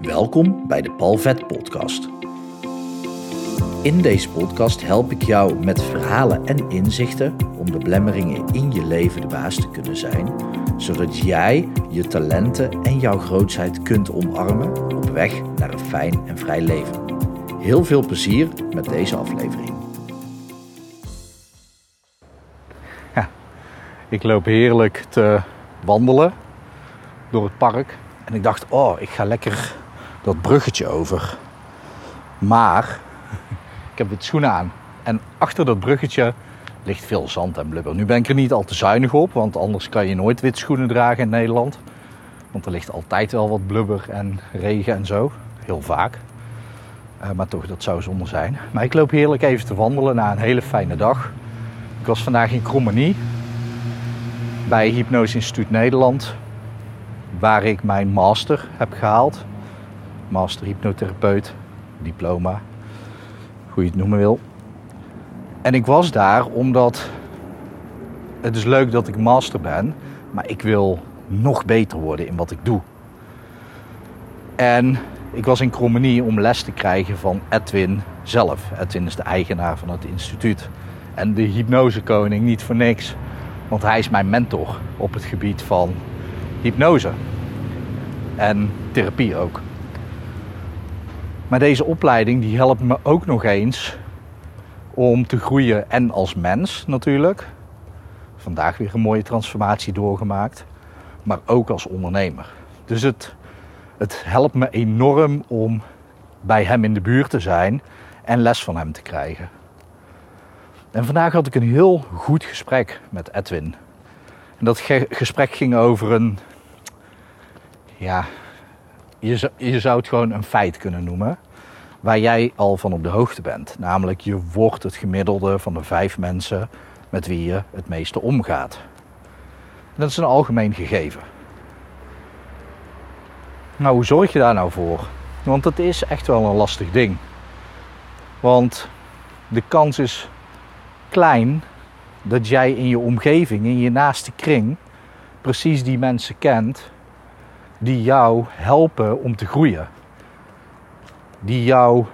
Welkom bij de Palvet Podcast. In deze podcast help ik jou met verhalen en inzichten om de blemmeringen in je leven de baas te kunnen zijn, zodat jij je talenten en jouw grootheid kunt omarmen op weg naar een fijn en vrij leven. Heel veel plezier met deze aflevering. Ik loop heerlijk te wandelen door het park. En ik dacht, oh, ik ga lekker dat bruggetje over. Maar ik heb wit schoenen aan. En achter dat bruggetje ligt veel zand en blubber. Nu ben ik er niet al te zuinig op, want anders kan je nooit wit schoenen dragen in Nederland. Want er ligt altijd wel wat blubber en regen en zo. Heel vaak. Uh, maar toch, dat zou zonde zijn. Maar ik loop heerlijk even te wandelen na een hele fijne dag. Ik was vandaag in Krommenie bij Hypnose Instituut Nederland, waar ik mijn master heb gehaald. Master hypnotherapeut, diploma, hoe je het noemen wil. En ik was daar omdat het is leuk dat ik master ben, maar ik wil nog beter worden in wat ik doe. En ik was in Krommenie om les te krijgen van Edwin zelf. Edwin is de eigenaar van het instituut. En de hypnosekoning niet voor niks. Want hij is mijn mentor op het gebied van hypnose. En therapie ook. Maar deze opleiding die helpt me ook nog eens om te groeien en als mens natuurlijk. Vandaag weer een mooie transformatie doorgemaakt. Maar ook als ondernemer. Dus het, het helpt me enorm om bij hem in de buurt te zijn en les van hem te krijgen. En vandaag had ik een heel goed gesprek met Edwin. En dat gesprek ging over een. Ja, je je zou het gewoon een feit kunnen noemen. Waar jij al van op de hoogte bent. Namelijk, je wordt het gemiddelde van de vijf mensen met wie je het meeste omgaat. dat is een algemeen gegeven. Nou, hoe zorg je daar nou voor? Want het is echt wel een lastig ding. Want de kans is klein dat jij in je omgeving, in je naaste kring, precies die mensen kent die jou helpen om te groeien. Die jou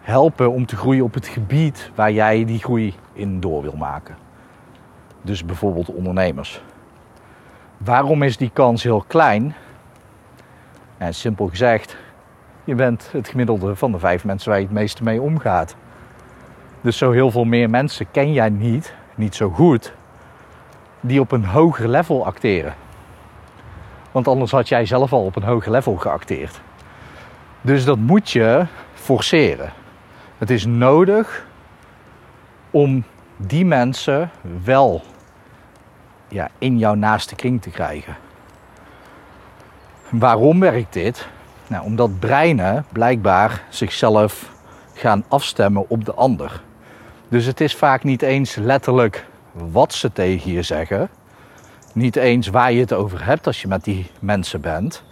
helpen om te groeien op het gebied waar jij die groei in door wil maken. Dus bijvoorbeeld ondernemers. Waarom is die kans heel klein? En simpel gezegd, je bent het gemiddelde van de vijf mensen waar je het meeste mee omgaat. Dus zo heel veel meer mensen ken jij niet, niet zo goed, die op een hoger level acteren. Want anders had jij zelf al op een hoger level geacteerd. Dus dat moet je forceren. Het is nodig om die mensen wel ja, in jouw naaste kring te krijgen. Waarom werkt dit? Nou, omdat breinen blijkbaar zichzelf gaan afstemmen op de ander. Dus het is vaak niet eens letterlijk wat ze tegen je zeggen. Niet eens waar je het over hebt als je met die mensen bent.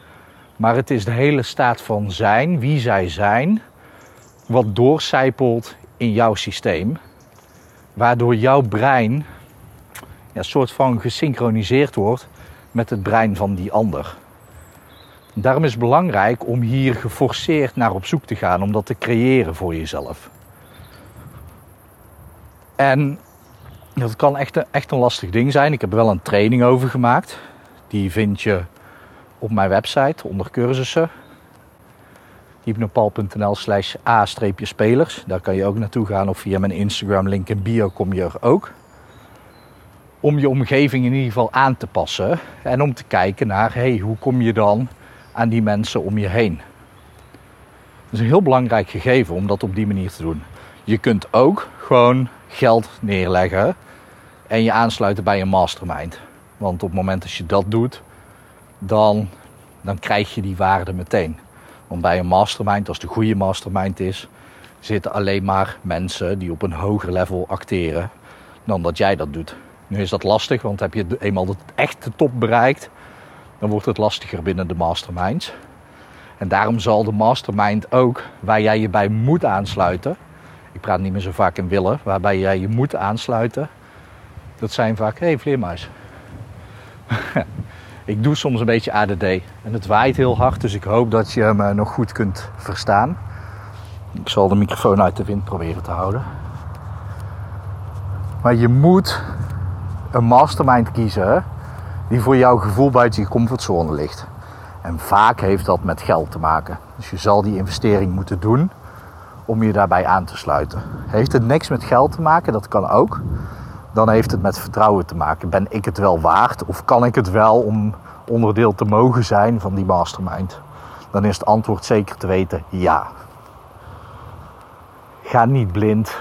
Maar het is de hele staat van zijn, wie zij zijn, wat doorcijpelt in jouw systeem. Waardoor jouw brein ja, soort van gesynchroniseerd wordt met het brein van die ander. Daarom is het belangrijk om hier geforceerd naar op zoek te gaan, om dat te creëren voor jezelf. En dat kan echt een, echt een lastig ding zijn. Ik heb er wel een training over gemaakt. Die vind je op mijn website onder cursussen. hypnopal.nl slash a-spelers. Daar kan je ook naartoe gaan of via mijn Instagram link in bio kom je er ook. Om je omgeving in ieder geval aan te passen. En om te kijken naar hey, hoe kom je dan aan die mensen om je heen. Dat is een heel belangrijk gegeven om dat op die manier te doen. Je kunt ook gewoon geld neerleggen en je aansluiten bij een mastermind. Want op het moment dat je dat doet, dan, dan krijg je die waarde meteen. Want bij een mastermind, als de goede mastermind is, zitten alleen maar mensen die op een hoger level acteren dan dat jij dat doet. Nu is dat lastig, want heb je eenmaal de echte top bereikt, dan wordt het lastiger binnen de masterminds. En daarom zal de mastermind ook, waar jij je bij moet aansluiten, ik praat niet meer zo vaak in willen, waarbij jij je moet aansluiten. Dat zijn vaak, hé hey, vleermuis. Ik doe soms een beetje ADD en het waait heel hard, dus ik hoop dat je me nog goed kunt verstaan. Ik zal de microfoon uit de wind proberen te houden. Maar je moet een mastermind kiezen die voor jouw gevoel buiten je comfortzone ligt. En vaak heeft dat met geld te maken. Dus je zal die investering moeten doen om je daarbij aan te sluiten. Heeft het niks met geld te maken? Dat kan ook. Dan heeft het met vertrouwen te maken. Ben ik het wel waard? Of kan ik het wel om onderdeel te mogen zijn van die mastermind? Dan is het antwoord zeker te weten ja. Ga niet blind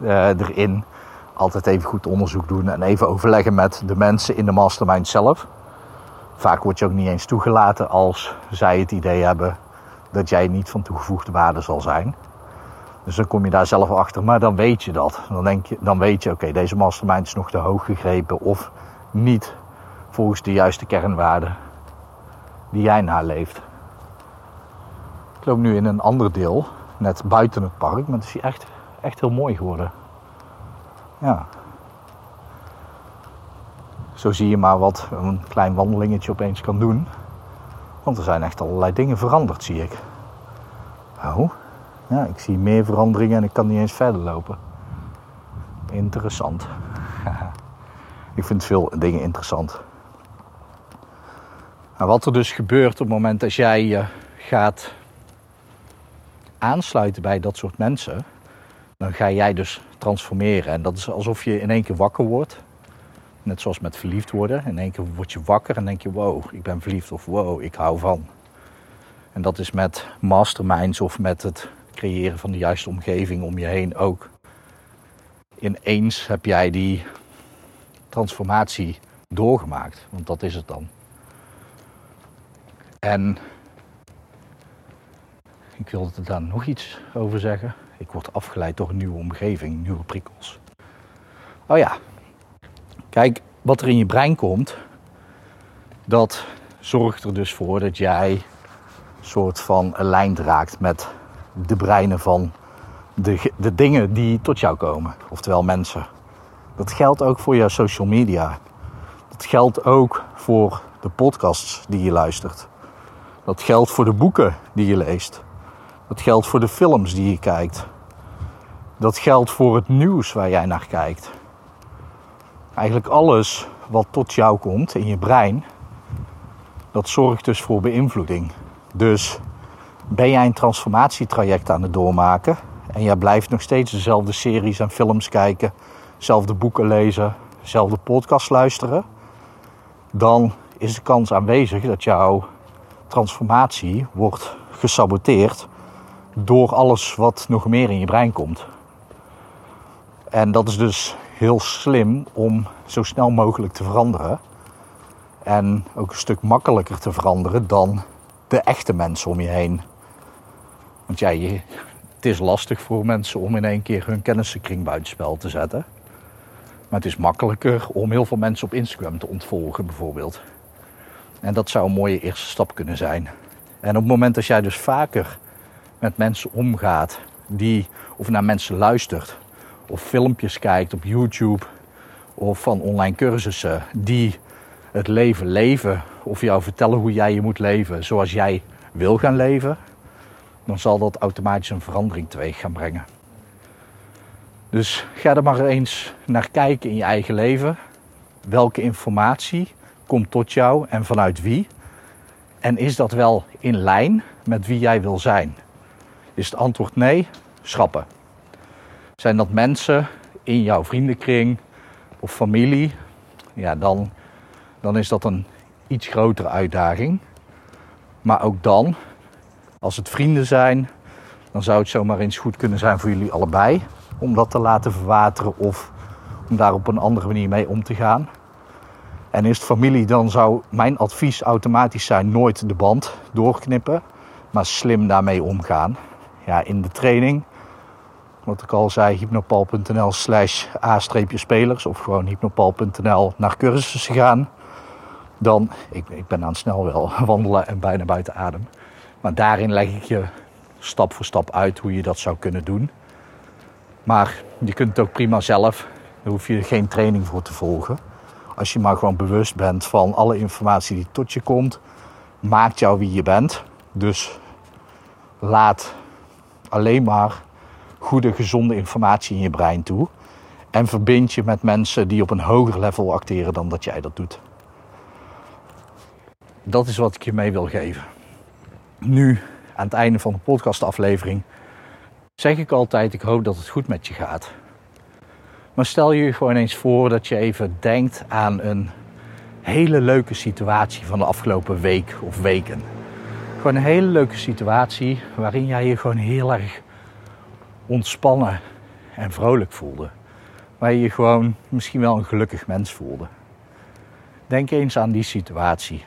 uh, erin. Altijd even goed onderzoek doen en even overleggen met de mensen in de mastermind zelf. Vaak word je ook niet eens toegelaten als zij het idee hebben dat jij niet van toegevoegde waarde zal zijn. Dus dan kom je daar zelf achter, maar dan weet je dat. Dan, denk je, dan weet je, oké, deze mastermind is nog te hoog gegrepen of niet volgens de juiste kernwaarden die jij naleeft. Ik loop nu in een ander deel, net buiten het park, maar het is hier echt, echt heel mooi geworden. Ja. Zo zie je maar wat een klein wandelingetje opeens kan doen. Want er zijn echt allerlei dingen veranderd, zie ik. Oh, ja, ik zie meer veranderingen en ik kan niet eens verder lopen. Interessant. ik vind veel dingen interessant. Nou, wat er dus gebeurt op het moment dat jij je gaat aansluiten bij dat soort mensen, dan ga jij dus transformeren. En dat is alsof je in één keer wakker wordt. Net zoals met verliefd worden. In één keer word je wakker en denk je: wow, ik ben verliefd of wow, ik hou van. En dat is met masterminds of met het creëren van de juiste omgeving om je heen ook. Ineens heb jij die transformatie doorgemaakt, want dat is het dan. En ik wilde er daar nog iets over zeggen. Ik word afgeleid door een nieuwe omgeving, nieuwe prikkels. Oh ja, kijk, wat er in je brein komt, dat zorgt er dus voor dat jij een soort van lijnd raakt met de breinen van de, de dingen die tot jou komen, oftewel mensen. Dat geldt ook voor jouw social media. Dat geldt ook voor de podcasts die je luistert. Dat geldt voor de boeken die je leest. Dat geldt voor de films die je kijkt. Dat geldt voor het nieuws waar jij naar kijkt. Eigenlijk alles wat tot jou komt in je brein, dat zorgt dus voor beïnvloeding. Dus ben jij een transformatietraject aan het doormaken en jij blijft nog steeds dezelfde series en films kijken, dezelfde boeken lezen, dezelfde podcast luisteren, dan is de kans aanwezig dat jouw transformatie wordt gesaboteerd door alles wat nog meer in je brein komt. En dat is dus heel slim om zo snel mogelijk te veranderen. En ook een stuk makkelijker te veranderen dan de echte mensen om je heen. Want ja, het is lastig voor mensen om in één keer hun kennissenkring buitenspel te zetten. Maar het is makkelijker om heel veel mensen op Instagram te ontvolgen, bijvoorbeeld. En dat zou een mooie eerste stap kunnen zijn. En op het moment dat jij dus vaker met mensen omgaat, die, of naar mensen luistert, of filmpjes kijkt op YouTube, of van online cursussen, die het leven leven, of jou vertellen hoe jij je moet leven zoals jij wil gaan leven, dan zal dat automatisch een verandering teweeg gaan brengen. Dus ga er maar eens naar kijken in je eigen leven. Welke informatie komt tot jou en vanuit wie? En is dat wel in lijn met wie jij wil zijn? Is het antwoord nee? Schrappen. Zijn dat mensen in jouw vriendenkring of familie? Ja, dan, dan is dat een iets grotere uitdaging. Maar ook dan als het vrienden zijn, dan zou het zomaar eens goed kunnen zijn voor jullie allebei om dat te laten verwateren of om daar op een andere manier mee om te gaan. En is het familie, dan zou mijn advies automatisch zijn: nooit de band doorknippen, maar slim daarmee omgaan. Ja, in de training, wat ik al zei, hypnopal.nl slash a-spelers of gewoon hypnopal.nl naar cursussen gaan. Dan, ik, ik ben aan snel wel wandelen en bijna buiten adem. Maar daarin leg ik je stap voor stap uit hoe je dat zou kunnen doen. Maar je kunt het ook prima zelf. Daar hoef je geen training voor te volgen. Als je maar gewoon bewust bent van alle informatie die tot je komt, maakt jou wie je bent. Dus laat alleen maar goede, gezonde informatie in je brein toe. En verbind je met mensen die op een hoger level acteren dan dat jij dat doet. Dat is wat ik je mee wil geven. Nu, aan het einde van de podcastaflevering, zeg ik altijd: ik hoop dat het goed met je gaat. Maar stel je gewoon eens voor dat je even denkt aan een hele leuke situatie van de afgelopen week of weken. Gewoon een hele leuke situatie waarin jij je gewoon heel erg ontspannen en vrolijk voelde. Waar je je gewoon misschien wel een gelukkig mens voelde. Denk eens aan die situatie.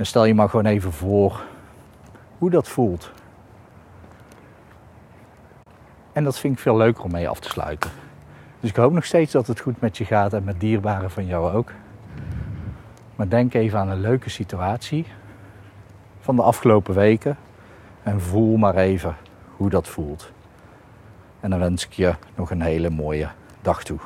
En stel je maar gewoon even voor hoe dat voelt. En dat vind ik veel leuker om mee af te sluiten. Dus ik hoop nog steeds dat het goed met je gaat en met dierbaren van jou ook. Maar denk even aan een leuke situatie van de afgelopen weken en voel maar even hoe dat voelt. En dan wens ik je nog een hele mooie dag toe.